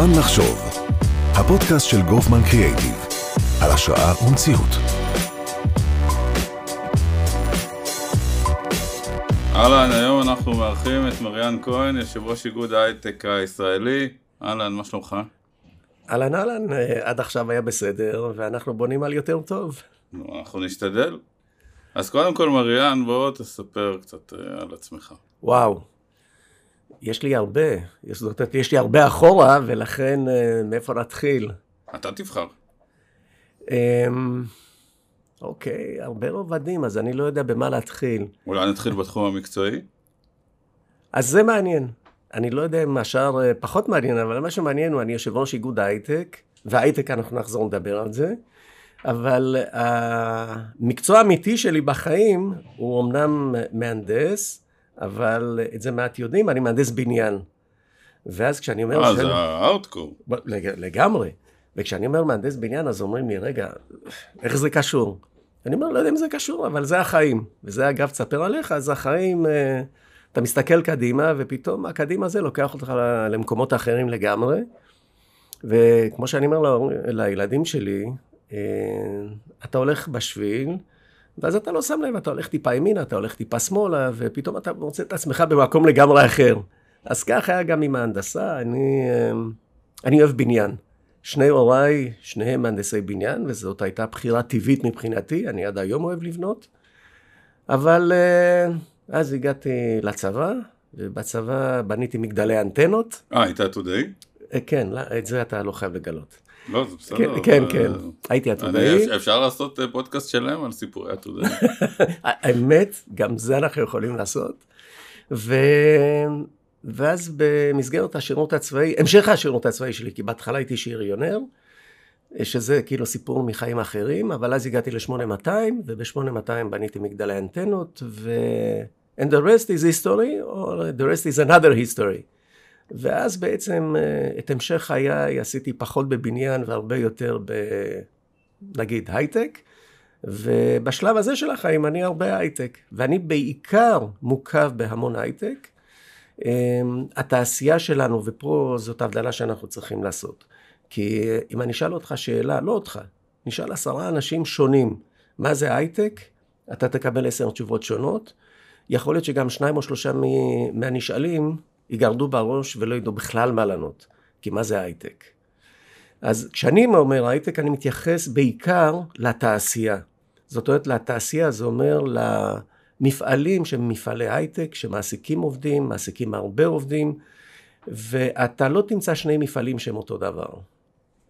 זמן לחשוב, הפודקאסט של גופמן קריאייטיב, על השראה ומציאות. אהלן, היום אנחנו מארחים את מריאן כהן, יושב ראש איגוד ההייטק הישראלי. אהלן, מה שלומך? אהלן אהלן, אה, עד עכשיו היה בסדר, ואנחנו בונים על יותר טוב. נו, אנחנו נשתדל. אז קודם כל, מריאן, בוא תספר קצת אה, על עצמך. וואו, יש לי הרבה, יש, זאת אומרת, יש לי הרבה אחורה, ולכן אה, מאיפה נתחיל? אתה תבחר. אמ, אוקיי, הרבה רובדים, אז אני לא יודע במה להתחיל. אולי נתחיל בתחום המקצועי? אז זה מעניין. אני לא יודע אם השאר אה, פחות מעניין, אבל מה שמעניין הוא, אני יושב ראש איגוד ההייטק, וההייטק אנחנו נחזור לדבר על זה, אבל המקצוע האמיתי שלי בחיים הוא אמנם מהנדס, אבל את זה מעט יודעים, אני מהנדס בניין. ואז כשאני אומר... אה, זה הארטקור. לג- לגמרי. וכשאני אומר מהנדס בניין, אז אומרים לי, רגע, איך זה קשור? אני אומר, לא יודע אם זה קשור, אבל זה החיים. וזה, אגב, תספר עליך, אז החיים, אה, אתה מסתכל קדימה, ופתאום הקדימה הזה לוקח אותך למקומות אחרים לגמרי. וכמו שאני אומר לילדים שלי, אה, אתה הולך בשביל, ואז אתה לא שם לב, אתה הולך טיפה ימינה, אתה הולך טיפה שמאלה, ופתאום אתה מוצא את עצמך במקום לגמרי אחר. אז כך היה גם עם ההנדסה, אני, אה, אני אוהב בניין. שני הוריי, שניהם מהנדסי בניין, וזאת הייתה בחירה טבעית מבחינתי, אני עד היום אוהב לבנות. אבל אה, אז הגעתי לצבא, ובצבא בניתי מגדלי אנטנות. אה, הייתה עתודאי? אה, כן, את זה אתה לא חייב לגלות. לא, זה בסדר. כן, כן, כן. הייתי עתודאי. אפשר לעשות אה, פודקאסט שלם על סיפורי עתודאי. האמת, גם זה אנחנו יכולים לעשות. ואז במסגרת השירות הצבאי, המשך השירות הצבאי שלי, כי בהתחלה הייתי שריונר, שזה כאילו סיפור מחיים אחרים, אבל אז הגעתי ל-8200, וב-8200 בניתי מגדלי אנטנות, ו... And the rest is history, or the rest is another history. ואז בעצם אה, את המשך חיי עשיתי פחות בבניין והרבה יותר ב... נגיד הייטק. ובשלב הזה של החיים אני הרבה הייטק, ואני בעיקר מוקף בהמון הייטק. אמ, התעשייה שלנו, ופה זאת ההבדלה שאנחנו צריכים לעשות. כי אם אני אשאל אותך שאלה, לא אותך, נשאל עשרה אנשים שונים, מה זה הייטק? אתה תקבל עשר תשובות שונות. יכול להיות שגם שניים או שלושה מהנשאלים יגרדו בראש ולא ידעו בכלל מה לענות. כי מה זה הייטק? אז כשאני אומר הייטק, אני מתייחס בעיקר לתעשייה. זאת אומרת, לתעשייה זה אומר למפעלים שהם מפעלי הייטק, שמעסיקים עובדים, מעסיקים הרבה עובדים, ואתה לא תמצא שני מפעלים שהם אותו דבר.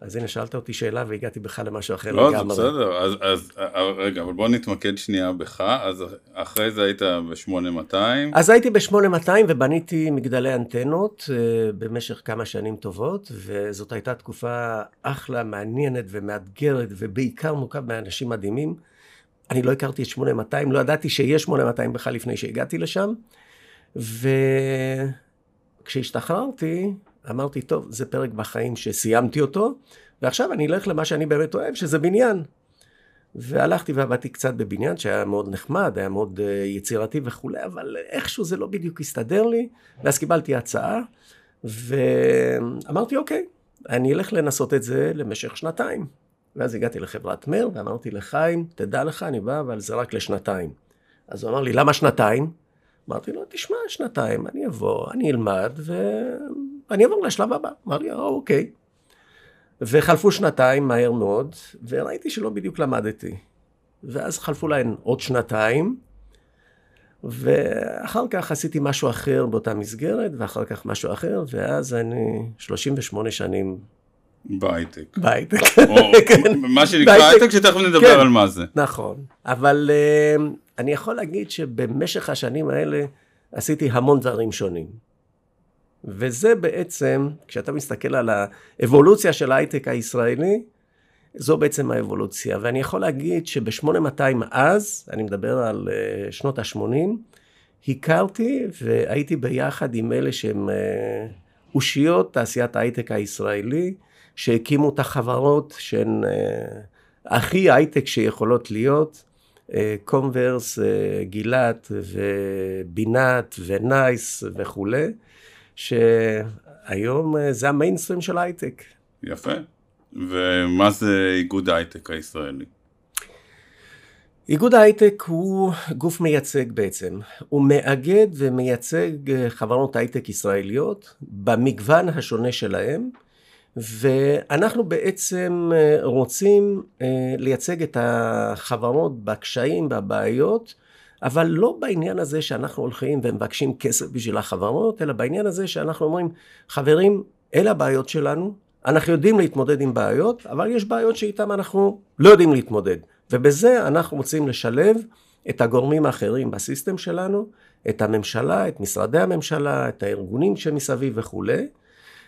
אז הנה, שאלת אותי שאלה והגעתי בכלל למשהו אחר לא, זה לגמרי. בסדר. אז- אז אה, רגע, אבל בוא נתמקד שנייה בך. אז אחרי זה היית ב-8200. אז הייתי ב-8200 ובניתי מגדלי אנטנות אה, במשך כמה שנים טובות, וזאת הייתה תקופה אחלה, מעניינת ומאתגרת, ובעיקר מורכב מאנשים מדהימים. אני לא הכרתי את 8200, לא ידעתי שיש 8200 בכלל לפני שהגעתי לשם, וכשהשתחררתי, אמרתי, טוב, זה פרק בחיים שסיימתי אותו, ועכשיו אני אלך למה שאני באמת אוהב, שזה בניין. והלכתי ועבדתי קצת בבניין שהיה מאוד נחמד, היה מאוד אה, יצירתי וכולי, אבל איכשהו זה לא בדיוק הסתדר לי, ואז קיבלתי הצעה, ואמרתי, אוקיי, אני אלך לנסות את זה למשך שנתיים. ואז הגעתי לחברת מר, ואמרתי לחיים, תדע לך, אני בא, אבל זה רק לשנתיים. אז הוא אמר לי, למה שנתיים? אמרתי לו, תשמע, שנתיים, אני אבוא, אני אלמד, ואני אעבור לשלב הבא. אמר לי, "אה, אוקיי. וחלפו שנתיים מהר מאוד, וראיתי שלא בדיוק למדתי. ואז חלפו להן עוד שנתיים, ואחר כך עשיתי משהו אחר באותה מסגרת, ואחר כך משהו אחר, ואז אני 38 שנים בהייטק. בהייטק. כן. מה שנקרא. הייטק, שתכף נדבר כן. על מה זה. נכון, אבל אה, אני יכול להגיד שבמשך השנים האלה עשיתי המון דברים שונים. וזה בעצם, כשאתה מסתכל על האבולוציה של ההייטק הישראלי, זו בעצם האבולוציה. ואני יכול להגיד שב-8200 אז, אני מדבר על אה, שנות ה-80, הכרתי והייתי ביחד עם אלה שהם אה, אושיות תעשיית ההייטק הישראלי, שהקימו את החברות שהן אה, הכי הייטק שיכולות להיות, קומברס, אה, גילת ובינת ונייס וכולי, שהיום אה, זה המיינסטרים של הייטק. יפה. ומה זה איגוד ההייטק הישראלי? איגוד ההייטק הוא גוף מייצג בעצם. הוא מאגד ומייצג אה, חברות הייטק ישראליות במגוון השונה שלהם, ואנחנו בעצם אה, רוצים לייצג את החברות בקשיים, בבעיות, אבל לא בעניין הזה שאנחנו הולכים ומבקשים כסף בשביל החברות, אלא בעניין הזה שאנחנו אומרים, חברים, אלה הבעיות שלנו, אנחנו יודעים להתמודד עם בעיות, אבל יש בעיות שאיתן אנחנו לא יודעים להתמודד. ובזה אנחנו רוצים לשלב את הגורמים האחרים בסיסטם שלנו, את הממשלה, את משרדי הממשלה, את הארגונים שמסביב וכולי.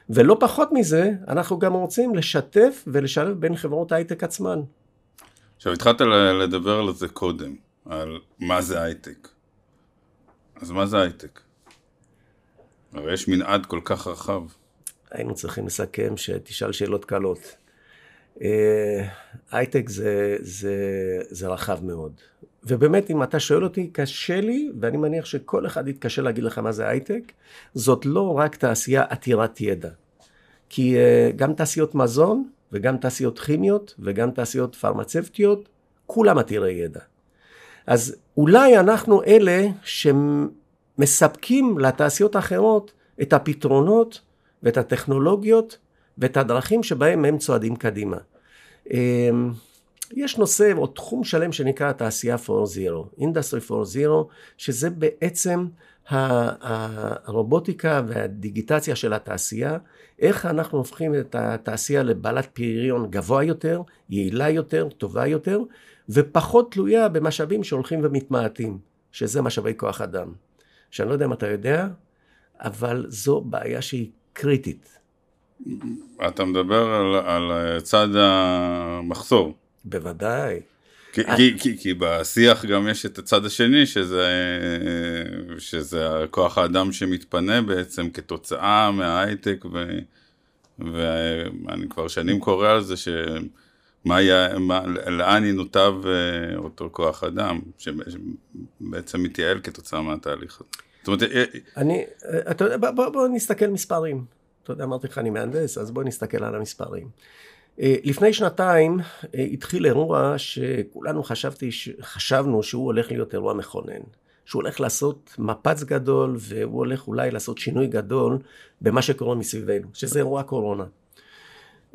ולא פחות מזה, אנחנו גם רוצים לשתף ולשלב בין חברות הייטק עצמן. עכשיו התחלת לדבר על זה קודם, על מה זה הייטק. אז מה זה הייטק? הרי יש מנעד כל כך רחב. היינו צריכים לסכם שתשאל שאלות קלות. אה, הייטק זה, זה, זה רחב מאוד. ובאמת, אם אתה שואל אותי, קשה לי, ואני מניח שכל אחד יתקשה להגיד לך מה זה הייטק, זאת לא רק תעשייה עתירת ידע. כי uh, גם תעשיות מזון, וגם תעשיות כימיות, וגם תעשיות פרמצבטיות, כולם עתירי ידע. אז אולי אנחנו אלה שמספקים לתעשיות האחרות את הפתרונות ואת הטכנולוגיות ואת הדרכים שבהם הם צועדים קדימה. אמ, יש נושא או תחום שלם שנקרא תעשייה 4.0, Industry 4.0, שזה בעצם הרובוטיקה והדיגיטציה של התעשייה, איך אנחנו הופכים את התעשייה לבעלת פריון גבוה יותר, יעילה יותר, טובה יותר, ופחות תלויה במשאבים שהולכים ומתמעטים, שזה משאבי כוח אדם. שאני לא יודע אם אתה יודע, אבל זו בעיה שהיא קריטית. אתה מדבר על, על צד המחסור. בוודאי. כי, I... כי, כי, כי בשיח גם יש את הצד השני, שזה, שזה כוח האדם שמתפנה בעצם כתוצאה מההייטק, ו, ואני כבר שנים קורא על זה, שמה היה, מה, לאן ינותב אה, אותו כוח אדם, שבעצם מתייעל כתוצאה מהתהליך הזה. זאת אומרת, אה, אני, אתה יודע, בוא, בוא, בוא נסתכל מספרים. אתה יודע, אמרתי לך, אני מהנדס, אז בוא נסתכל על המספרים. אה, לפני שנתיים אה, התחיל אירוע שכולנו חשבתי, חשבנו שהוא הולך להיות אירוע מכונן. שהוא הולך לעשות מפץ גדול, והוא הולך אולי לעשות שינוי גדול במה שקורה מסביבנו, שזה אירוע קורונה.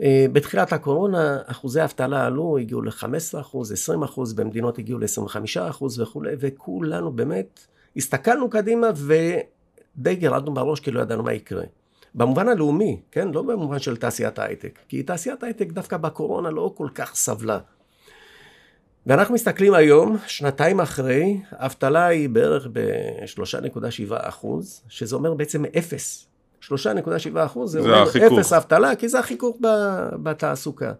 אה, בתחילת הקורונה אחוזי האבטלה עלו, הגיעו ל-15 אחוז, 20 אחוז, במדינות הגיעו ל-25 אחוז וכולי, וכולנו באמת הסתכלנו קדימה ודי גירדנו בראש כי לא ידענו מה יקרה. במובן הלאומי, כן? לא במובן של תעשיית ההייטק. כי תעשיית ההייטק דווקא בקורונה לא כל כך סבלה. ואנחנו מסתכלים היום, שנתיים אחרי, האבטלה היא בערך ב-3.7 אחוז, שזה אומר בעצם אפס. 3.7 אחוז זה, זה אומר החיכוך. אפס אבטלה, כי זה החיכוך בתעסוקה.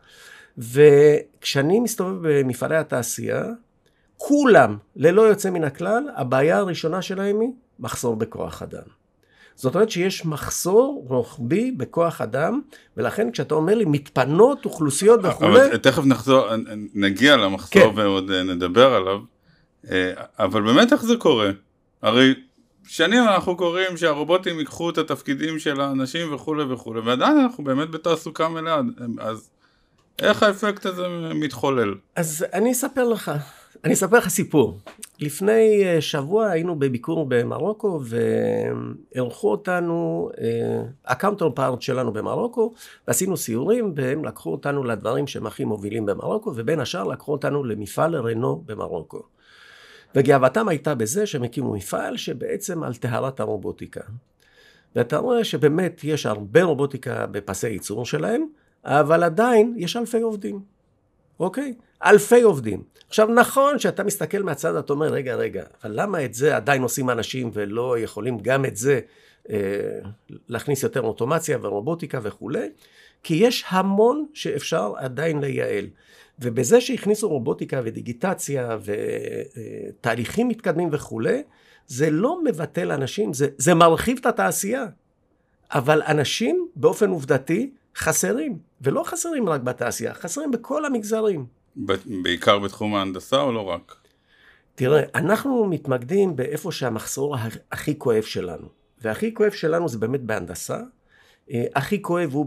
וכשאני מסתובב במפעלי התעשייה, כולם, ללא יוצא מן הכלל, הבעיה הראשונה שלהם היא מחסור בכוח אדם. זאת אומרת שיש מחסור רוחבי בכוח אדם, ולכן כשאתה אומר לי מתפנות אוכלוסיות וכולי... אבל תכף נחזור, נגיע למחסור כן. ועוד אה, נדבר עליו, אה, אבל באמת איך זה קורה? הרי שנים אנחנו קוראים שהרובוטים ייקחו את התפקידים של האנשים וכולי וכולי, ועדיין אנחנו באמת בתעסוקה מלאה, אז איך האפקט הזה מתחולל? אז אני אספר לך. אני אספר לך סיפור. לפני אה, שבוע היינו בביקור במרוקו ואירחו אותנו, ה counter אה, part שלנו במרוקו, ועשינו סיורים והם לקחו אותנו לדברים שהם הכי מובילים במרוקו, ובין השאר לקחו אותנו למפעל רנו במרוקו. וגאוותם הייתה בזה שהם הקימו מפעל שבעצם על טהרת הרובוטיקה. ואתה רואה שבאמת יש הרבה רובוטיקה בפסי ייצור שלהם, אבל עדיין יש אלפי עובדים. אוקיי? אלפי עובדים. עכשיו, נכון שאתה מסתכל מהצד, אתה אומר, רגע, רגע, אבל למה את זה עדיין עושים אנשים ולא יכולים גם את זה אה, להכניס יותר אוטומציה ורובוטיקה וכולי? כי יש המון שאפשר עדיין לייעל. ובזה שהכניסו רובוטיקה ודיגיטציה ותהליכים מתקדמים וכולי, זה לא מבטל אנשים, זה, זה מרחיב את התעשייה. אבל אנשים, באופן עובדתי, חסרים, ולא חסרים רק בתעשייה, חסרים בכל המגזרים. בעיקר בתחום ההנדסה או לא רק? תראה, אנחנו מתמקדים באיפה שהמחסור הכי כואב שלנו. והכי כואב שלנו זה באמת בהנדסה. אה, הכי כואב הוא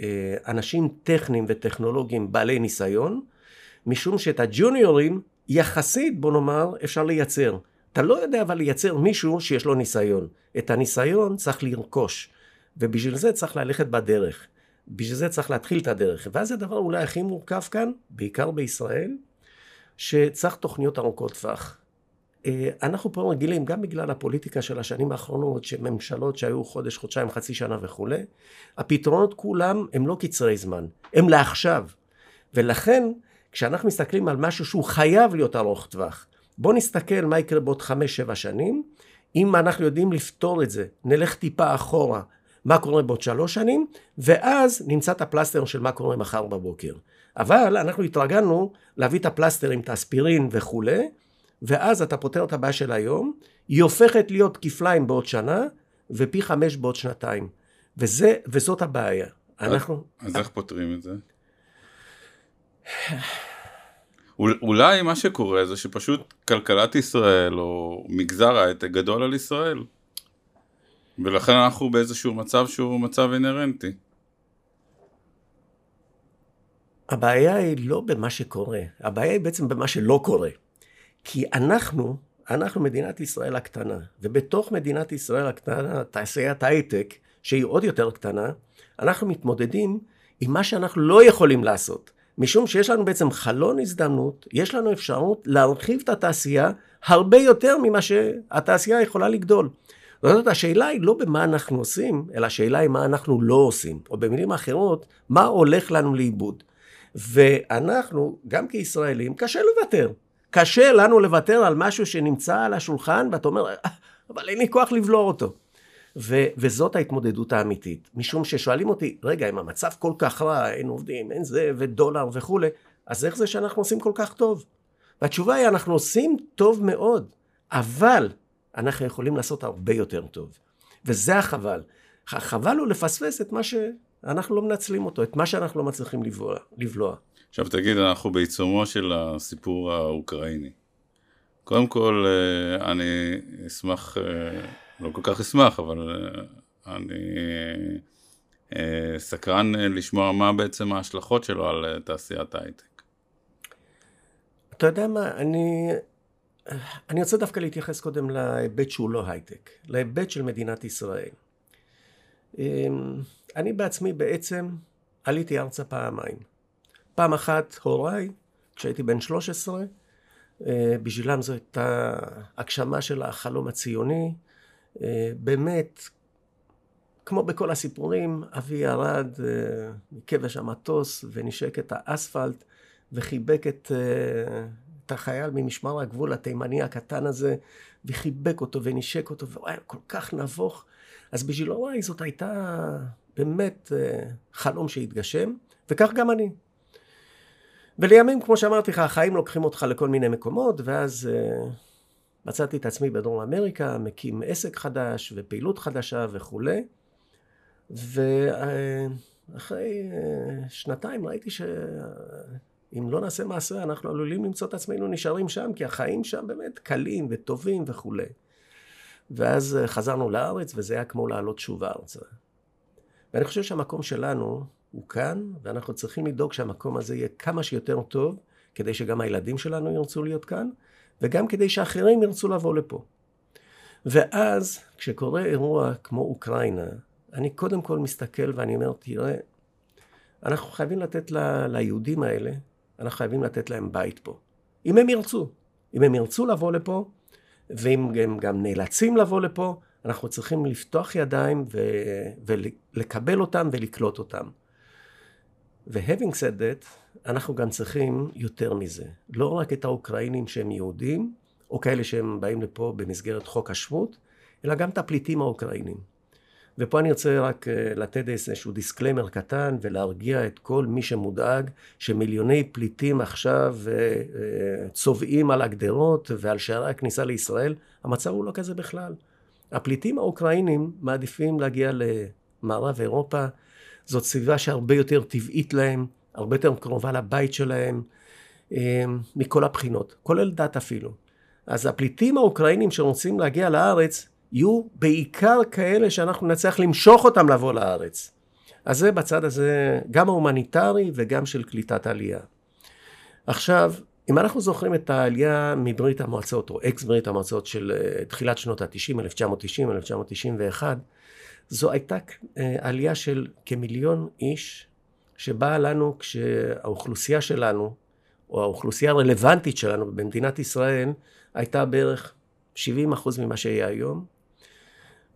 באנשים טכניים וטכנולוגיים בעלי ניסיון, משום שאת הג'וניורים יחסית, בוא נאמר, אפשר לייצר. אתה לא יודע אבל לייצר מישהו שיש לו ניסיון. את הניסיון צריך לרכוש, ובשביל זה צריך ללכת בדרך. בשביל זה צריך להתחיל את הדרך. ואז הדבר אולי הכי מורכב כאן, בעיקר בישראל, שצריך תוכניות ארוכות טווח. אה, אנחנו פה רגילים, גם בגלל הפוליטיקה של השנים האחרונות, שממשלות שהיו חודש, חודשיים, חצי שנה וכולי, הפתרונות כולם הם לא קצרי זמן, הם לעכשיו. ולכן, כשאנחנו מסתכלים על משהו שהוא חייב להיות ארוך טווח, בואו נסתכל מה יקרה בעוד חמש, שבע שנים. אם אנחנו יודעים לפתור את זה, נלך טיפה אחורה, מה קורה בעוד שלוש שנים, ואז נמצא את הפלסטר של מה קורה מחר בבוקר. אבל אנחנו התרגלנו להביא את הפלסטרים, את האספירין וכולי, ואז אתה פותר את הבעיה של היום, היא הופכת להיות כפליים בעוד שנה, ופי חמש בעוד שנתיים. וזה, וזאת הבעיה. אנחנו... אז איך פותרים את זה? אולי מה שקורה זה שפשוט כלכלת ישראל או מגזר ההייטק גדול על ישראל. ולכן אנחנו באיזשהו מצב שהוא מצב אינהרנטי. הבעיה היא לא במה שקורה, הבעיה היא בעצם במה שלא קורה. כי אנחנו, אנחנו מדינת ישראל הקטנה, ובתוך מדינת ישראל הקטנה, תעשיית הייטק, שהיא עוד יותר קטנה, אנחנו מתמודדים עם מה שאנחנו לא יכולים לעשות. משום שיש לנו בעצם חלון הזדמנות, יש לנו אפשרות להרחיב את התעשייה הרבה יותר ממה שהתעשייה יכולה לגדול. זאת אומרת, השאלה היא לא במה אנחנו עושים, אלא השאלה היא מה אנחנו לא עושים, או במילים אחרות, מה הולך לנו לאיבוד. ואנחנו, גם כישראלים, קשה לוותר. קשה לנו לוותר על משהו שנמצא על השולחן, ואתה אומר, אה, אבל אין לי כוח לבלוע אותו. ו- וזאת ההתמודדות האמיתית. משום ששואלים אותי, רגע, אם המצב כל כך רע, אין עובדים, אין זה, ודולר וכולי, אז איך זה שאנחנו עושים כל כך טוב? והתשובה היא, אנחנו עושים טוב מאוד, אבל אנחנו יכולים לעשות הרבה יותר טוב. וזה החבל. החבל הוא לפספס את מה שאנחנו לא מנצלים אותו, את מה שאנחנו לא מצליחים לבלוע. לבלוע. עכשיו תגיד, אנחנו בעיצומו של הסיפור האוקראיני. קודם כל, אה, אני אשמח, אה, לא כל כך אשמח, אבל אה, אני סקרן לשמוע מה בעצם ההשלכות שלו על תעשיית ההייטק. אתה יודע מה, אני, אני רוצה דווקא להתייחס קודם להיבט שהוא לא הייטק, להיבט של מדינת ישראל. אמ, אני בעצמי בעצם עליתי ארצה פעמיים. פעם אחת הוריי, כשהייתי בן 13, אה, בשבילם זו הייתה הגשמה של החלום הציוני. אה, באמת, כמו בכל הסיפורים, אבי ירד אה, מכבש המטוס ונשק את האספלט וחיבק את, את החייל ממשמר הגבול התימני הקטן הזה, וחיבק אותו ונשק אותו, והוא היה כל כך נבוך. אז בשביל הוריי זאת הייתה באמת חלום שהתגשם, וכך גם אני. ולימים, כמו שאמרתי לך, החיים לוקחים אותך לכל מיני מקומות, ואז uh, מצאתי את עצמי בדרום אמריקה, מקים עסק חדש ופעילות חדשה וכולי. ואחרי uh, שנתיים ראיתי שאם לא נעשה מעשה, אנחנו עלולים למצוא את עצמנו נשארים שם, כי החיים שם באמת קלים וטובים וכולי. ואז uh, חזרנו לארץ, וזה היה כמו לעלות שוב ארצה. ואני חושב שהמקום שלנו הוא כאן, ואנחנו צריכים לדאוג שהמקום הזה יהיה כמה שיותר טוב, כדי שגם הילדים שלנו ירצו להיות כאן, וגם כדי שאחרים ירצו לבוא לפה. ואז, כשקורה אירוע כמו אוקראינה, אני קודם כל מסתכל ואני אומר, תראה, אנחנו חייבים לתת ל, ליהודים האלה, אנחנו חייבים לתת להם בית פה. אם הם ירצו. אם הם ירצו לבוא לפה, ואם הם גם נאלצים לבוא לפה, אנחנו צריכים לפתוח ידיים ו... ולקבל אותם ולקלוט אותם. ו-having said that, אנחנו גם צריכים יותר מזה. לא רק את האוקראינים שהם יהודים, או כאלה שהם באים לפה במסגרת חוק השבות, אלא גם את הפליטים האוקראינים. ופה אני רוצה רק אה, לתת איזשהו דיסקלמר קטן ולהרגיע את כל מי שמודאג שמיליוני פליטים עכשיו אה, אה, צובעים על הגדרות ועל שערי הכניסה לישראל. המצב הוא לא כזה בכלל. הפליטים האוקראינים מעדיפים להגיע למערב אירופה, זאת סביבה שהרבה יותר טבעית להם, הרבה יותר קרובה לבית שלהם, אה, מכל הבחינות, כולל דת אפילו. אז הפליטים האוקראינים שרוצים להגיע לארץ, יהיו בעיקר כאלה שאנחנו נצליח למשוך אותם לבוא לארץ. אז זה בצד הזה, גם ההומניטרי וגם של קליטת עלייה. עכשיו, אם אנחנו זוכרים את העלייה מברית המועצות, או אקס ברית המועצות של אה, תחילת שנות ה-90, 1990, 1991, זו הייתה אה, עלייה של כמיליון איש, שבאה לנו כשהאוכלוסייה שלנו, או האוכלוסייה הרלוונטית שלנו במדינת ישראל, הייתה בערך 70 אחוז ממה שיהיה היום.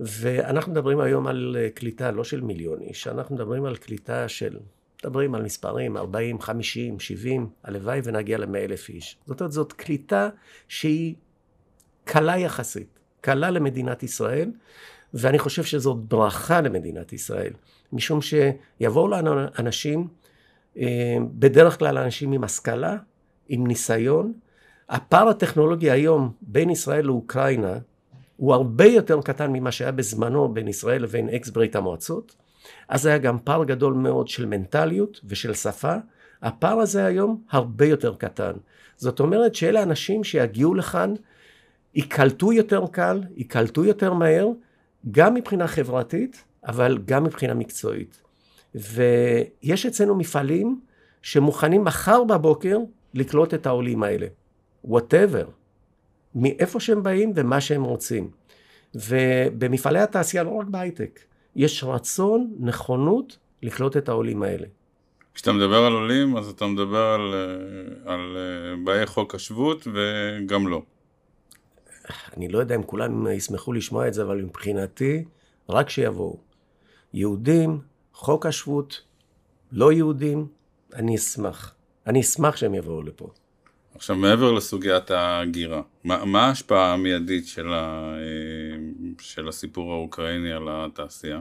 ואנחנו מדברים היום על אה, קליטה לא של מיליון איש, אנחנו מדברים על קליטה של מדברים על מספרים 40, 50, 70, הלוואי ונגיע ל-100 אלף איש. זאת אומרת, זאת קליטה שהיא קלה יחסית, קלה למדינת ישראל, ואני חושב שזאת ברכה למדינת ישראל, משום שיבואו לנו אנשים, אה, בדרך כלל אנשים עם השכלה, עם ניסיון. הפער הטכנולוגי היום בין ישראל לאוקראינה הוא הרבה יותר קטן ממה שהיה בזמנו בין ישראל לבין אקס ברית המועצות. אז היה גם פער גדול מאוד של מנטליות ושל שפה. הפער הזה היום הרבה יותר קטן. זאת אומרת שאלה אנשים שיגיעו לכאן, ייקלטו יותר קל, ייקלטו יותר מהר, גם מבחינה חברתית, אבל גם מבחינה מקצועית. ויש אצלנו מפעלים שמוכנים מחר בבוקר לקלוט את העולים האלה. Whatever. מאיפה שהם באים ומה שהם רוצים. ובמפעלי התעשייה, לא רק בהייטק, יש רצון, נכונות לקלוט את העולים האלה. כשאתה מדבר על עולים, אז אתה מדבר על, אה, על אה, באי חוק השבות וגם לא. אני לא יודע אם כולם ישמחו לשמוע את זה, אבל מבחינתי, רק שיבואו. יהודים, חוק השבות, לא יהודים, אני אשמח. אני אשמח שהם יבואו לפה. עכשיו, מעבר לסוגיית ההגירה, מה, מה ההשפעה המיידית של, ה, אה, של הסיפור האוקראיני על התעשייה?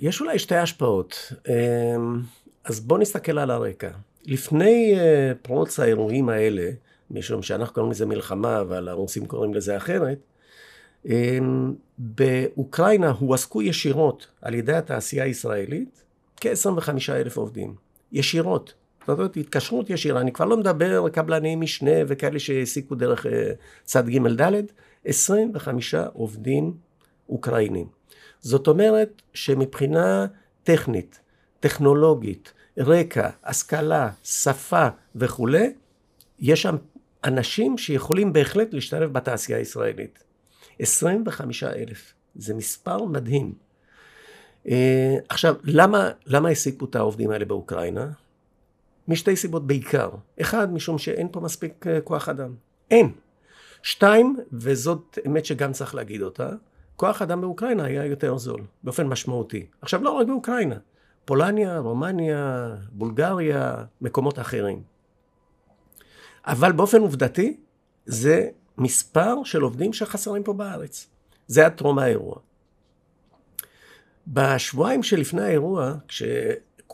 יש אולי שתי השפעות. אה, אז בואו נסתכל על הרקע. לפני אה, פרוץ האירועים האלה, משום שאנחנו קוראים לזה מלחמה, אבל הרוסים קוראים לזה אחרת, באוקראינה הועסקו ישירות על ידי התעשייה הישראלית כ-25 אלף עובדים. ישירות. זאת אומרת, התקשרות ישירה, אני כבר לא מדבר קבלני משנה וכאלה שהעסיקו דרך אה, צד ג' ד', 25 עובדים אוקראינים. זאת אומרת שמבחינה טכנית, טכנולוגית, רקע, השכלה, שפה וכולי, יש שם אנשים שיכולים בהחלט להשתלב בתעשייה הישראלית. 25 אלף, זה מספר מדהים. אה, עכשיו, למה, למה העסיקו את העובדים האלה באוקראינה? משתי סיבות בעיקר. אחד, משום שאין פה מספיק אה, כוח אדם. אין. שתיים, וזאת אמת שגם צריך להגיד אותה, כוח אדם באוקראינה היה יותר זול, באופן משמעותי. עכשיו, לא רק באוקראינה, פולניה, רומניה, בולגריה, מקומות אחרים. אבל באופן עובדתי, זה מספר של עובדים שחסרים פה בארץ. זה עד טרום האירוע. בשבועיים שלפני האירוע, כש...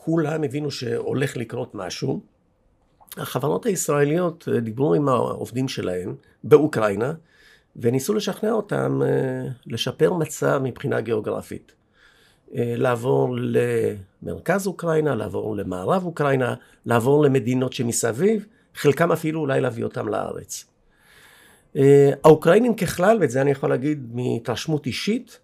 כולם הבינו שהולך לקרות משהו. החברות הישראליות אה, דיברו עם העובדים שלהם באוקראינה וניסו לשכנע אותם אה, לשפר מצב מבחינה גיאוגרפית. אה, לעבור למרכז אוקראינה, לעבור למערב אוקראינה, לעבור למדינות שמסביב, חלקם אפילו אולי להביא אותם לארץ. האוקראינים ככלל, ואת זה אני יכול להגיד מהתרשמות אישית,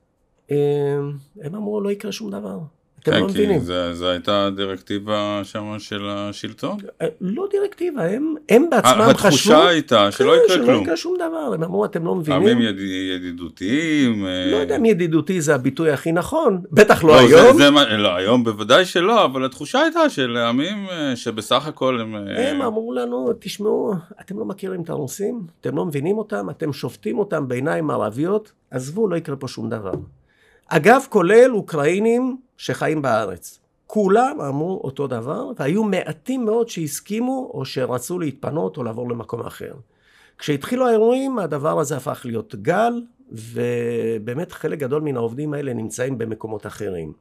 הם אמרו לא יקרה שום דבר. אתם כן, לא מבינים. כי זו הייתה דירקטיבה שם של השלטון? אה, לא דירקטיבה, הם, הם בעצמם חשבו... התחושה הייתה שלא יקרה כלום. שלא יקרה שום דבר, הם אמרו, אתם לא מבינים. עמים יד, ידידותיים. לא יודע אם ידידותי זה הביטוי הכי נכון, בטח לא, לא היום. זה, זה, לא, היום בוודאי שלא, אבל התחושה הייתה של עמים אה, שבסך הכל הם... אה, הם אמרו לנו, תשמעו, אתם לא מכירים את הרוסים, אתם לא מבינים אותם, אתם שופטים אותם בעיניים ערביות, עזבו, לא יקרה פה שום דבר. אגב, כולל אוקראינים שחיים בארץ. כולם אמרו אותו דבר, והיו מעטים מאוד שהסכימו או שרצו להתפנות או לעבור למקום אחר. כשהתחילו האירועים, הדבר הזה הפך להיות גל, ובאמת חלק גדול מן העובדים האלה נמצאים במקומות אחרים.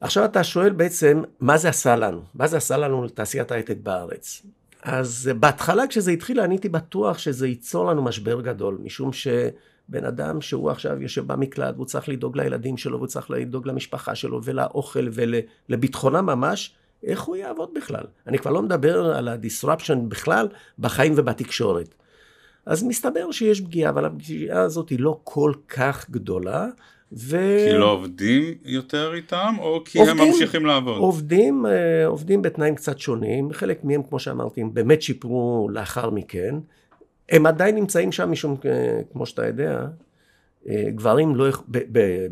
עכשיו אתה שואל בעצם, מה זה עשה לנו? מה זה עשה לנו לתעשיית ההייטק בארץ? אז בהתחלה כשזה התחיל, אני הייתי בטוח שזה ייצור לנו משבר גדול, משום ש... בן אדם שהוא עכשיו יושב במקלט והוא צריך לדאוג לילדים שלו והוא צריך לדאוג למשפחה שלו ולאוכל ולביטחונם ממש, איך הוא יעבוד בכלל? אני כבר לא מדבר על ה-disruption בכלל בחיים ובתקשורת. אז מסתבר שיש פגיעה, אבל הפגיעה הזאת היא לא כל כך גדולה. ו... כי לא עובדים יותר איתם, או כי עובדים, הם ממשיכים לעבוד? עובדים, אה, עובדים בתנאים קצת שונים, חלק מהם, כמו שאמרתי, הם באמת שיפרו לאחר מכן. הם עדיין נמצאים שם משום, אה, כמו שאתה יודע, אה, גברים לא,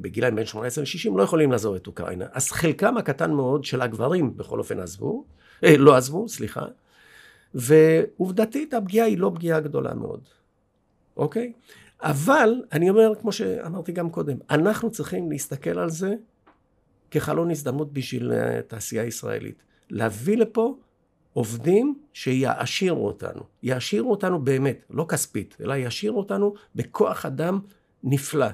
בגילאים בין 18 ל-60 לא יכולים לעזוב את אוקראינה. אז חלקם הקטן מאוד של הגברים בכל אופן עזבו, לא עזבו, סליחה. ועובדתית הפגיעה היא לא פגיעה גדולה מאוד, אוקיי? אבל אני אומר, כמו שאמרתי גם קודם, אנחנו צריכים להסתכל על זה כחלון הזדמנות בשביל התעשייה אה, הישראלית. להביא לפה עובדים שיעשירו אותנו. יעשירו אותנו באמת, לא כספית, אלא יעשירו אותנו בכוח אדם נפלא.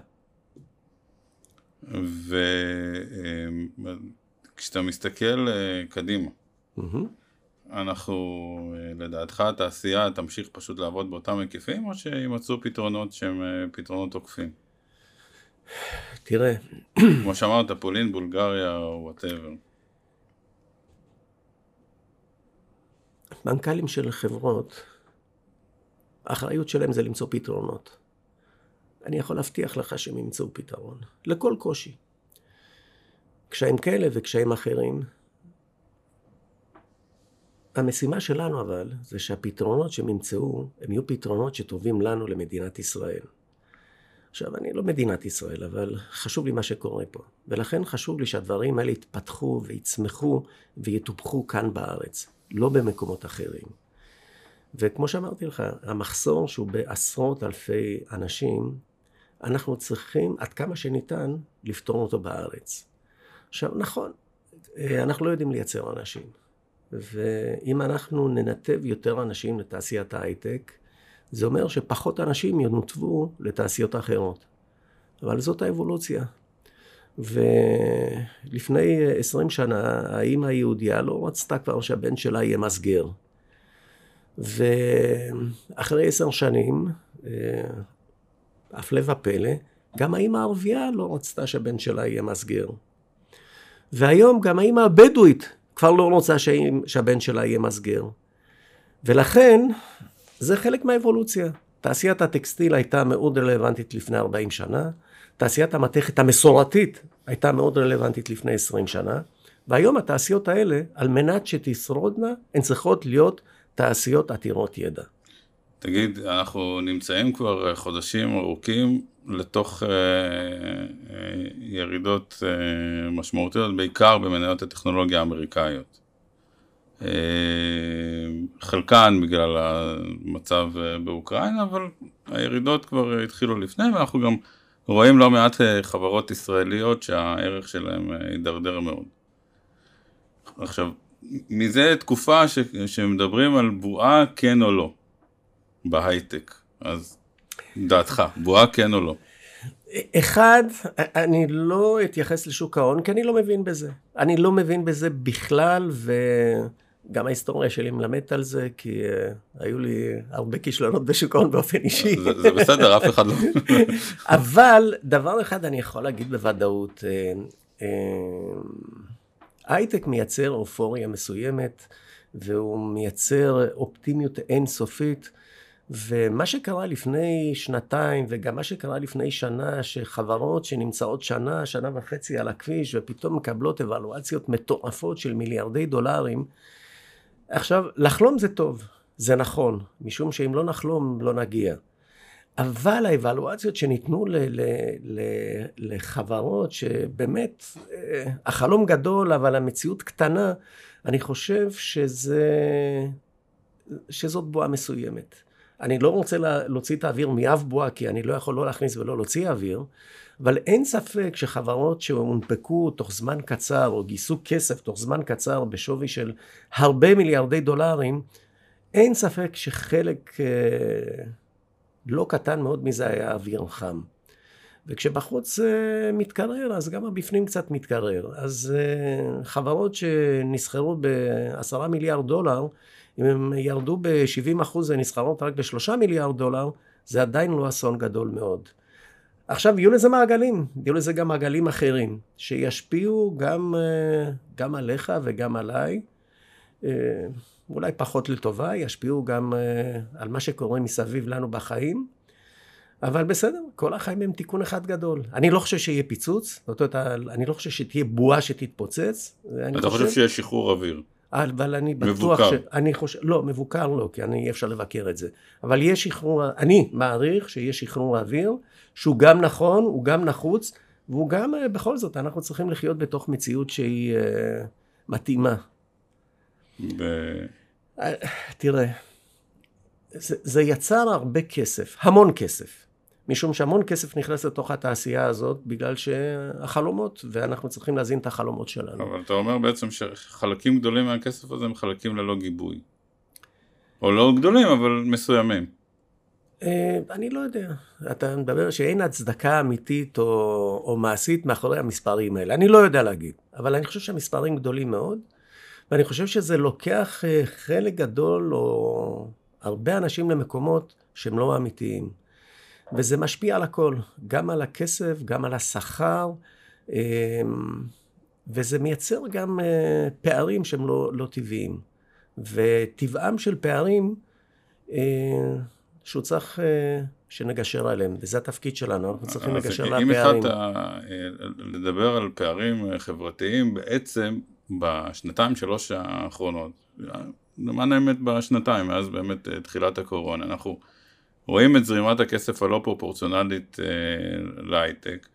וכשאתה מסתכל אה, קדימה, mm-hmm. אנחנו, אה, לדעתך התעשייה תמשיך פשוט לעבוד באותם היקפים, או שימצאו פתרונות שהם אה, פתרונות עוקפים? תראה. כמו שאמרת, פולין, בולגריה וואטאבר. מנכ"לים של חברות, האחריות שלהם זה למצוא פתרונות. אני יכול להבטיח לך שהם ימצאו פתרון, לכל קושי. קשיים כאלה וקשיים אחרים, המשימה שלנו אבל, זה שהפתרונות שהם ימצאו, הם יהיו פתרונות שטובים לנו למדינת ישראל. עכשיו, אני לא מדינת ישראל, אבל חשוב לי מה שקורה פה. ולכן חשוב לי שהדברים האלה יתפתחו ויצמחו ויטופחו כאן בארץ, לא במקומות אחרים. וכמו שאמרתי לך, המחסור שהוא בעשרות אלפי אנשים, אנחנו צריכים עד כמה שניתן לפתור אותו בארץ. עכשיו, נכון, אנחנו לא יודעים לייצר אנשים. ואם אנחנו ננתב יותר אנשים לתעשיית ההייטק, זה אומר שפחות אנשים ינותבו לתעשיות אחרות. אבל זאת האבולוציה. ולפני עשרים שנה האימא היהודייה לא רצתה כבר שהבן שלה יהיה מסגר. ואחרי עשר שנים, אה, הפלא ופלא, גם האימא הערבייה לא רצתה שהבן שלה יהיה מסגר. והיום גם האימא הבדואית כבר לא רוצה שהבן שלה יהיה מסגר. ולכן, זה חלק מהאבולוציה. תעשיית הטקסטיל הייתה מאוד רלוונטית לפני 40 שנה, תעשיית המתכת המסורתית הייתה מאוד רלוונטית לפני 20 שנה, והיום התעשיות האלה, על מנת שתשרודנה, הן צריכות להיות תעשיות עתירות ידע. תגיד, אנחנו נמצאים כבר חודשים ארוכים לתוך אה, אה, ירידות אה, משמעותיות, בעיקר במניות הטכנולוגיה האמריקאיות. אה, חלקן בגלל המצב אה, באוקראינה, אבל הירידות כבר התחילו לפני, ואנחנו גם רואים לא מעט אה, חברות ישראליות שהערך שלהן אה, הידרדר מאוד. עכשיו, מזה תקופה ש, שמדברים על בועה כן או לא. בהייטק. אז דעתך, בועה כן או לא? אחד, אני לא אתייחס לשוק ההון, כי אני לא מבין בזה. אני לא מבין בזה בכלל, וגם ההיסטוריה שלי מלמדת על זה, כי uh, היו לי הרבה כישלונות בשוק ההון באופן אישי. זה, זה בסדר, אף אחד לא... אבל דבר אחד אני יכול להגיד בוודאות, uh, uh, הייטק מייצר אופוריה מסוימת, והוא מייצר אופטימיות אינסופית. ומה שקרה לפני שנתיים, וגם מה שקרה לפני שנה, שחברות שנמצאות שנה, שנה וחצי על הכביש, ופתאום מקבלות אבלואציות מטורפות של מיליארדי דולרים, עכשיו, לחלום זה טוב, זה נכון, משום שאם לא נחלום, לא נגיע. אבל האבלואציות שניתנו ל- ל- ל- לחברות שבאמת, אה, החלום גדול, אבל המציאות קטנה, אני חושב שזה, שזאת בועה מסוימת. אני לא רוצה להוציא את האוויר מאף בועה, כי אני לא יכול לא להכניס ולא להוציא אוויר, אבל אין ספק שחברות שהונפקו תוך זמן קצר, או גייסו כסף תוך זמן קצר בשווי של הרבה מיליארדי דולרים, אין ספק שחלק אה, לא קטן מאוד מזה היה אוויר חם. וכשבחוץ אה, מתקרר, אז גם הבפנים קצת מתקרר. אז אה, חברות שנסחרו בעשרה מיליארד דולר, אם הם ירדו ב-70 אחוז ונסחרות רק ב-3 מיליארד דולר, זה עדיין לא אסון גדול מאוד. עכשיו, יהיו לזה מעגלים, יהיו לזה גם מעגלים אחרים, שישפיעו גם, אה, גם עליך וגם עליי. אה, אולי פחות לטובה, ישפיעו גם אה, על מה שקורה מסביב לנו בחיים. אבל בסדר, כל החיים הם תיקון אחד גדול. אני לא חושב שיהיה פיצוץ, זאת אומרת, אני לא חושב שתהיה בועה שתתפוצץ. אתה חושב שיש שחרור אוויר? אבל אני בטוח מבוקר. ש... אני חושב... לא, מבוקר לא, כי אני אי אפשר לבקר את זה. אבל יש שחרור... אני מעריך שיש שחרור אוויר, שהוא גם נכון, הוא גם נחוץ, והוא גם, אה, בכל זאת, אנחנו צריכים לחיות בתוך מציאות שהיא uh, מתאימה. ב... אה, תראה, זה, זה יצר הרבה כסף, המון כסף. משום שהמון כסף נכנס לתוך התעשייה הזאת בגלל שהחלומות, ואנחנו צריכים להזין את החלומות שלנו. אבל אתה אומר בעצם שחלקים גדולים מהכסף הזה הם חלקים ללא גיבוי. או לא גדולים, אבל מסוימים. אה, אני לא יודע. אתה מדבר שאין הצדקה אמיתית או, או מעשית מאחורי המספרים האלה. אני לא יודע להגיד, אבל אני חושב שהמספרים גדולים מאוד, ואני חושב שזה לוקח אה, חלק גדול או הרבה אנשים למקומות שהם לא אמיתיים. וזה משפיע על הכל, גם על הכסף, גם על השכר, אמ, וזה מייצר גם אה, פערים שהם לא, לא טבעיים. וטבעם של פערים, אה, שהוא צריך אה, שנגשר עליהם, וזה התפקיד שלנו, אנחנו צריכים לגשר על הפערים. אם התחלת לדבר על פערים חברתיים, בעצם בשנתיים שלוש האחרונות, למען האמת בשנתיים, מאז באמת תחילת הקורונה, אנחנו רואים את זרימת הכסף הלא פרופורציונלית אה, להייטק,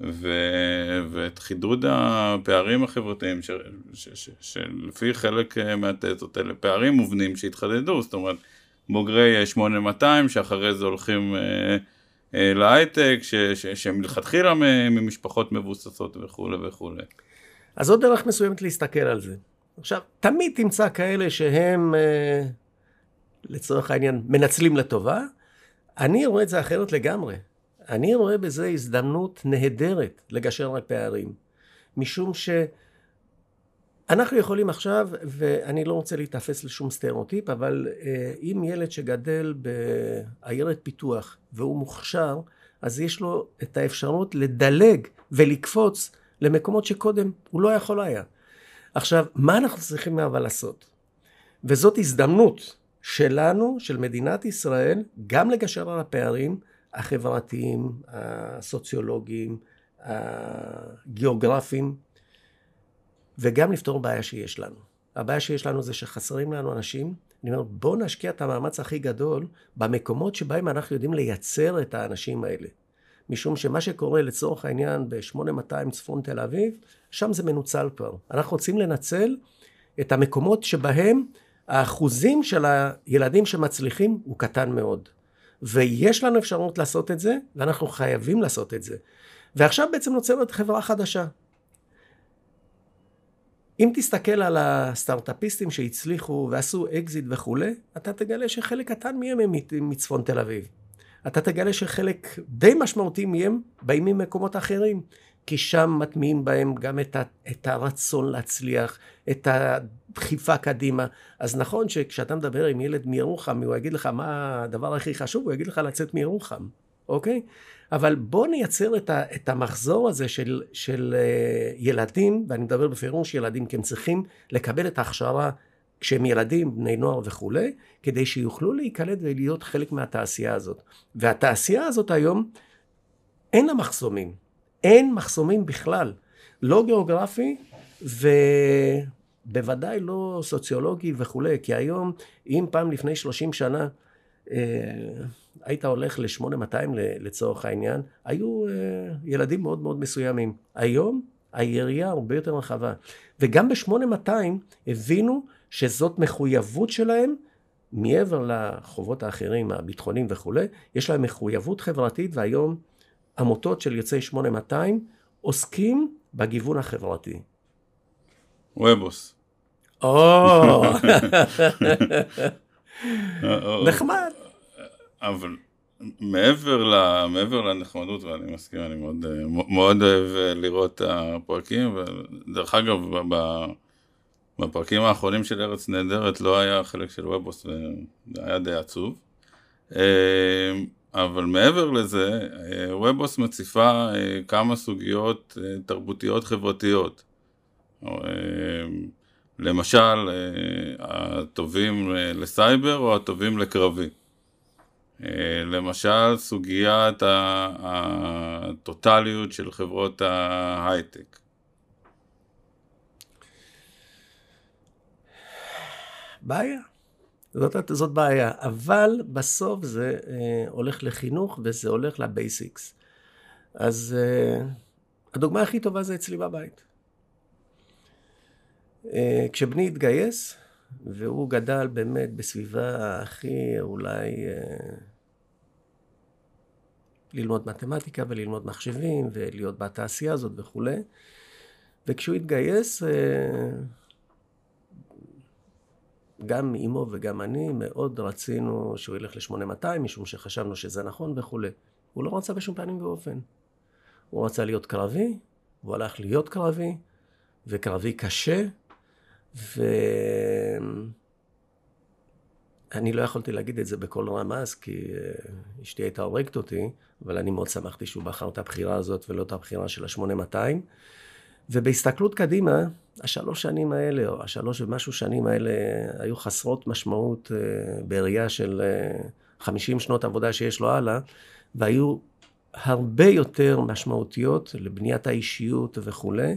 ו- ואת חידוד הפערים החברתיים, שלפי חלק אה, מהתזות אלה פערים מובנים שהתחדדו, זאת אומרת, בוגרי 8200 שאחרי זה הולכים אה, אה, להייטק, שמלכתחילה ממשפחות מבוססות וכולי וכולי. אז זאת דרך מסוימת להסתכל על זה. עכשיו, תמיד תמצא כאלה שהם... אה... לצורך העניין, מנצלים לטובה. אני רואה את זה אחרת לגמרי. אני רואה בזה הזדמנות נהדרת לגשר על פערים. משום שאנחנו יכולים עכשיו, ואני לא רוצה להתאפס לשום סטריאוטיפ, אבל אה, אם ילד שגדל בעיירת פיתוח והוא מוכשר, אז יש לו את האפשרות לדלג ולקפוץ למקומות שקודם הוא לא יכול היה. עכשיו, מה אנחנו צריכים אבל לעשות? וזאת הזדמנות שלנו, של מדינת ישראל, גם לגשר על הפערים החברתיים, הסוציולוגיים, הגיאוגרפיים, וגם לפתור בעיה שיש לנו. הבעיה שיש לנו זה שחסרים לנו אנשים. אני אומר, בואו נשקיע את המאמץ הכי גדול במקומות שבהם אנחנו יודעים לייצר את האנשים האלה. משום שמה שקורה לצורך העניין ב-8200 צפון תל אביב, שם זה מנוצל כבר. אנחנו רוצים לנצל את המקומות שבהם האחוזים של הילדים שמצליחים הוא קטן מאוד. ויש לנו אפשרות לעשות את זה, ואנחנו חייבים לעשות את זה. ועכשיו בעצם נוצרת חברה חדשה. אם תסתכל על הסטארט-אפיסטים שהצליחו ועשו אקזיט וכולי, אתה תגלה שחלק קטן מהם הם מצפון תל אביב. אתה תגלה שחלק די משמעותי מהם באים ממקומות אחרים. כי שם מטמיעים בהם גם את, ה, את הרצון להצליח, את הדחיפה קדימה. אז נכון שכשאתה מדבר עם ילד מירוחם, הוא יגיד לך מה הדבר הכי חשוב, הוא יגיד לך לצאת מירוחם, אוקיי? אבל בוא נייצר את, ה, את המחזור הזה של, של uh, ילדים, ואני מדבר בפירוש ילדים, כי הם צריכים לקבל את ההכשרה כשהם ילדים, בני נוער וכולי, כדי שיוכלו להיקלט ולהיות חלק מהתעשייה הזאת. והתעשייה הזאת היום, אין לה מחסומים. אין מחסומים בכלל, לא גיאוגרפי ובוודאי לא סוציולוגי וכולי, כי היום, אם פעם לפני 30 שנה אה, היית הולך ל-8200 לצורך העניין, היו אה, ילדים מאוד מאוד מסוימים. היום היריעה הרבה יותר רחבה. וגם ב-8200 הבינו שזאת מחויבות שלהם מעבר לחובות האחרים, הביטחוניים וכולי, יש להם מחויבות חברתית והיום עמותות של יוצאי 8200 עוסקים בגיוון החברתי. וובוס. או, נחמד. אבל מעבר, ל, מעבר לנחמדות, ואני מסכים, אני מאוד, מאוד אוהב לראות את הפרקים, ודרך אגב, בפרקים האחרונים של ארץ נהדרת לא היה חלק של וובוס, וזה היה די עצוב. אבל מעבר לזה, אה, ובוס מציפה אה, כמה סוגיות אה, תרבותיות חברתיות. למשל, אה, הטובים אה, לסייבר או הטובים לקרבי. אה, למשל, סוגיית הטוטליות של חברות ההייטק. בעיה. זאת, זאת בעיה. אבל בסוף זה הולך לחינוך וזה הולך לבייסיקס. אז הדוגמה הכי טובה זה אצלי בבית. אה, כשבני התגייס, והוא גדל באמת בסביבה הכי אולי אה, ללמוד מתמטיקה וללמוד מחשבים ולהיות בתעשייה הזאת וכולי. וכשהוא התגייס, אה, גם אימו וגם אני מאוד רצינו שהוא ילך ל-8200, משום שחשבנו שזה נכון וכולי. הוא לא רצה בשום פנים ואופן. הוא רצה להיות קרבי, הוא הלך להיות קרבי, וקרבי קשה, ואני לא יכולתי להגיד את זה בקול רמז, כי אה, אשתי הייתה הורגת אותי, אבל אני מאוד שמחתי שהוא בחר את הבחירה הזאת ולא את הבחירה של ה-8200. ובהסתכלות קדימה, השלוש שנים האלה, או השלוש ומשהו שנים האלה, היו חסרות משמעות אה, בראייה של 50 אה, שנות עבודה שיש לו הלאה, והיו הרבה יותר משמעותיות לבניית האישיות וכולי.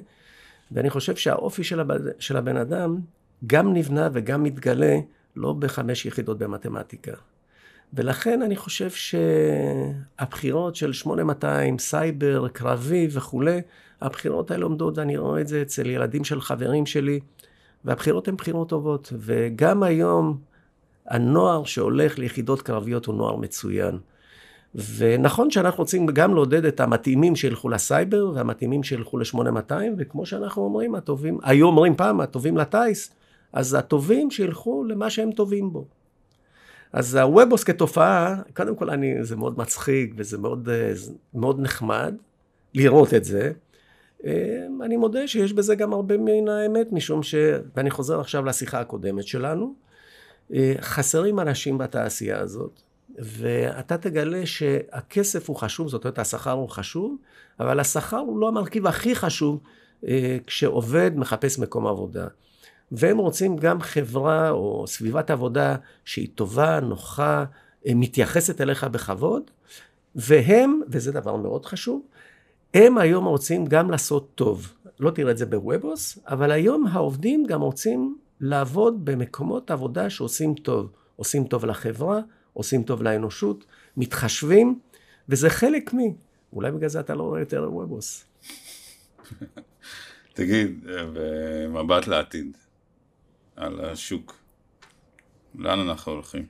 ואני חושב שהאופי של, הבד... של הבן אדם גם נבנה וגם מתגלה לא בחמש יחידות במתמטיקה. ולכן אני חושב שהבחירות של 8200, סייבר, קרבי וכולי, הבחירות האלה עומדות, ואני רואה את זה אצל ילדים של חברים שלי, והבחירות הן בחירות טובות. וגם היום הנוער שהולך ליחידות קרביות הוא נוער מצוין. ונכון שאנחנו רוצים גם לעודד את המתאימים שילכו לסייבר והמתאימים שילכו ל-8200, וכמו שאנחנו אומרים, הטובים, היו אומרים פעם, הטובים לטיס, אז הטובים שילכו למה שהם טובים בו. אז הוובוס כתופעה, קודם כל אני, זה מאוד מצחיק וזה מאוד, מאוד נחמד לראות את זה. אני מודה שיש בזה גם הרבה מן האמת, משום ש... ואני חוזר עכשיו לשיחה הקודמת שלנו. חסרים אנשים בתעשייה הזאת. ואתה תגלה שהכסף הוא חשוב, זאת אומרת השכר הוא חשוב, אבל השכר הוא לא המרכיב הכי חשוב אה, כשעובד מחפש מקום עבודה. והם רוצים גם חברה או סביבת עבודה שהיא טובה, נוחה, אה, מתייחסת אליך בכבוד, והם, וזה דבר מאוד חשוב, הם היום רוצים גם לעשות טוב. לא תראה את זה בוובוס, אבל היום העובדים גם רוצים לעבוד במקומות עבודה שעושים טוב. עושים טוב לחברה, עושים טוב לאנושות, מתחשבים, וזה חלק מ... אולי בגלל זה אתה לא רואה יותר וובוס. תגיד, במבט לעתיד, על השוק, לאן אנחנו הולכים?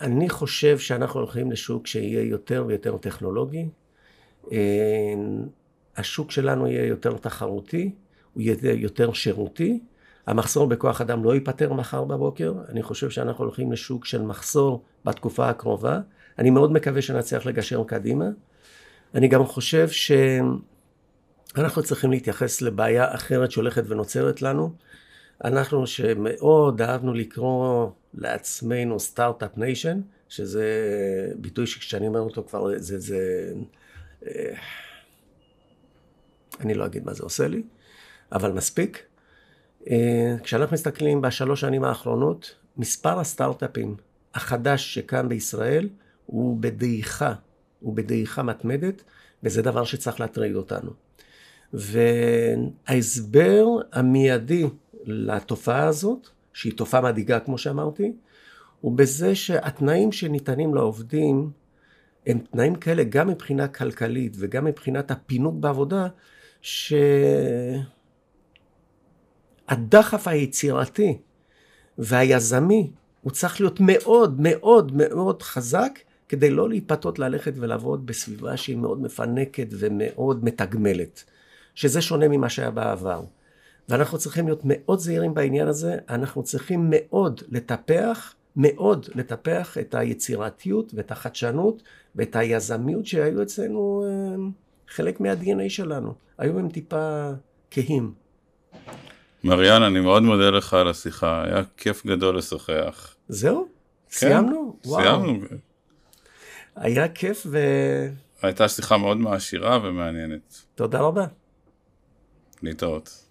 אני חושב שאנחנו הולכים לשוק שיהיה יותר ויותר טכנולוגי. אה, השוק שלנו יהיה יותר תחרותי, הוא יהיה יותר שירותי, המחסור בכוח אדם לא ייפתר מחר בבוקר, אני חושב שאנחנו הולכים לשוק של מחסור בתקופה הקרובה. אני מאוד מקווה שנצליח לגשר קדימה. אני גם חושב שאנחנו צריכים להתייחס לבעיה אחרת שהולכת ונוצרת לנו. אנחנו שמאוד אהבנו לקרוא לעצמנו Start-up Nation, שזה ביטוי שכשאני אומר אותו כבר זה, זה... אה, אני לא אגיד מה זה עושה לי, אבל מספיק. אה, כשאנחנו מסתכלים בשלוש שנים האחרונות, מספר הסטארט-אפים החדש שקם בישראל הוא בדעיכה, הוא בדעיכה מתמדת, וזה דבר שצריך להטריד אותנו. וההסבר המיידי לתופעה הזאת, שהיא תופעה מדאיגה כמו שאמרתי, הוא בזה שהתנאים שניתנים לעובדים הם תנאים כאלה גם מבחינה כלכלית וגם מבחינת הפינוק בעבודה, ש... הדחף היצירתי והיזמי הוא צריך להיות מאוד מאוד מאוד חזק כדי לא להיפתות ללכת ולעבוד בסביבה שהיא מאוד מפנקת ומאוד מתגמלת, שזה שונה ממה שהיה בעבר. ואנחנו צריכים להיות מאוד זהירים בעניין הזה, אנחנו צריכים מאוד לטפח, מאוד לטפח את היצירתיות ואת החדשנות ואת היזמיות שהיו אצלנו אה, חלק מה-DNA שלנו. היום הם טיפה כהים. מריאן, אני מאוד מודה לך על השיחה, היה כיף גדול לשוחח. זהו? כן, סיימנו? סיימנו. היה כיף ו... הייתה שיחה מאוד מעשירה ומעניינת. תודה רבה. להתראות.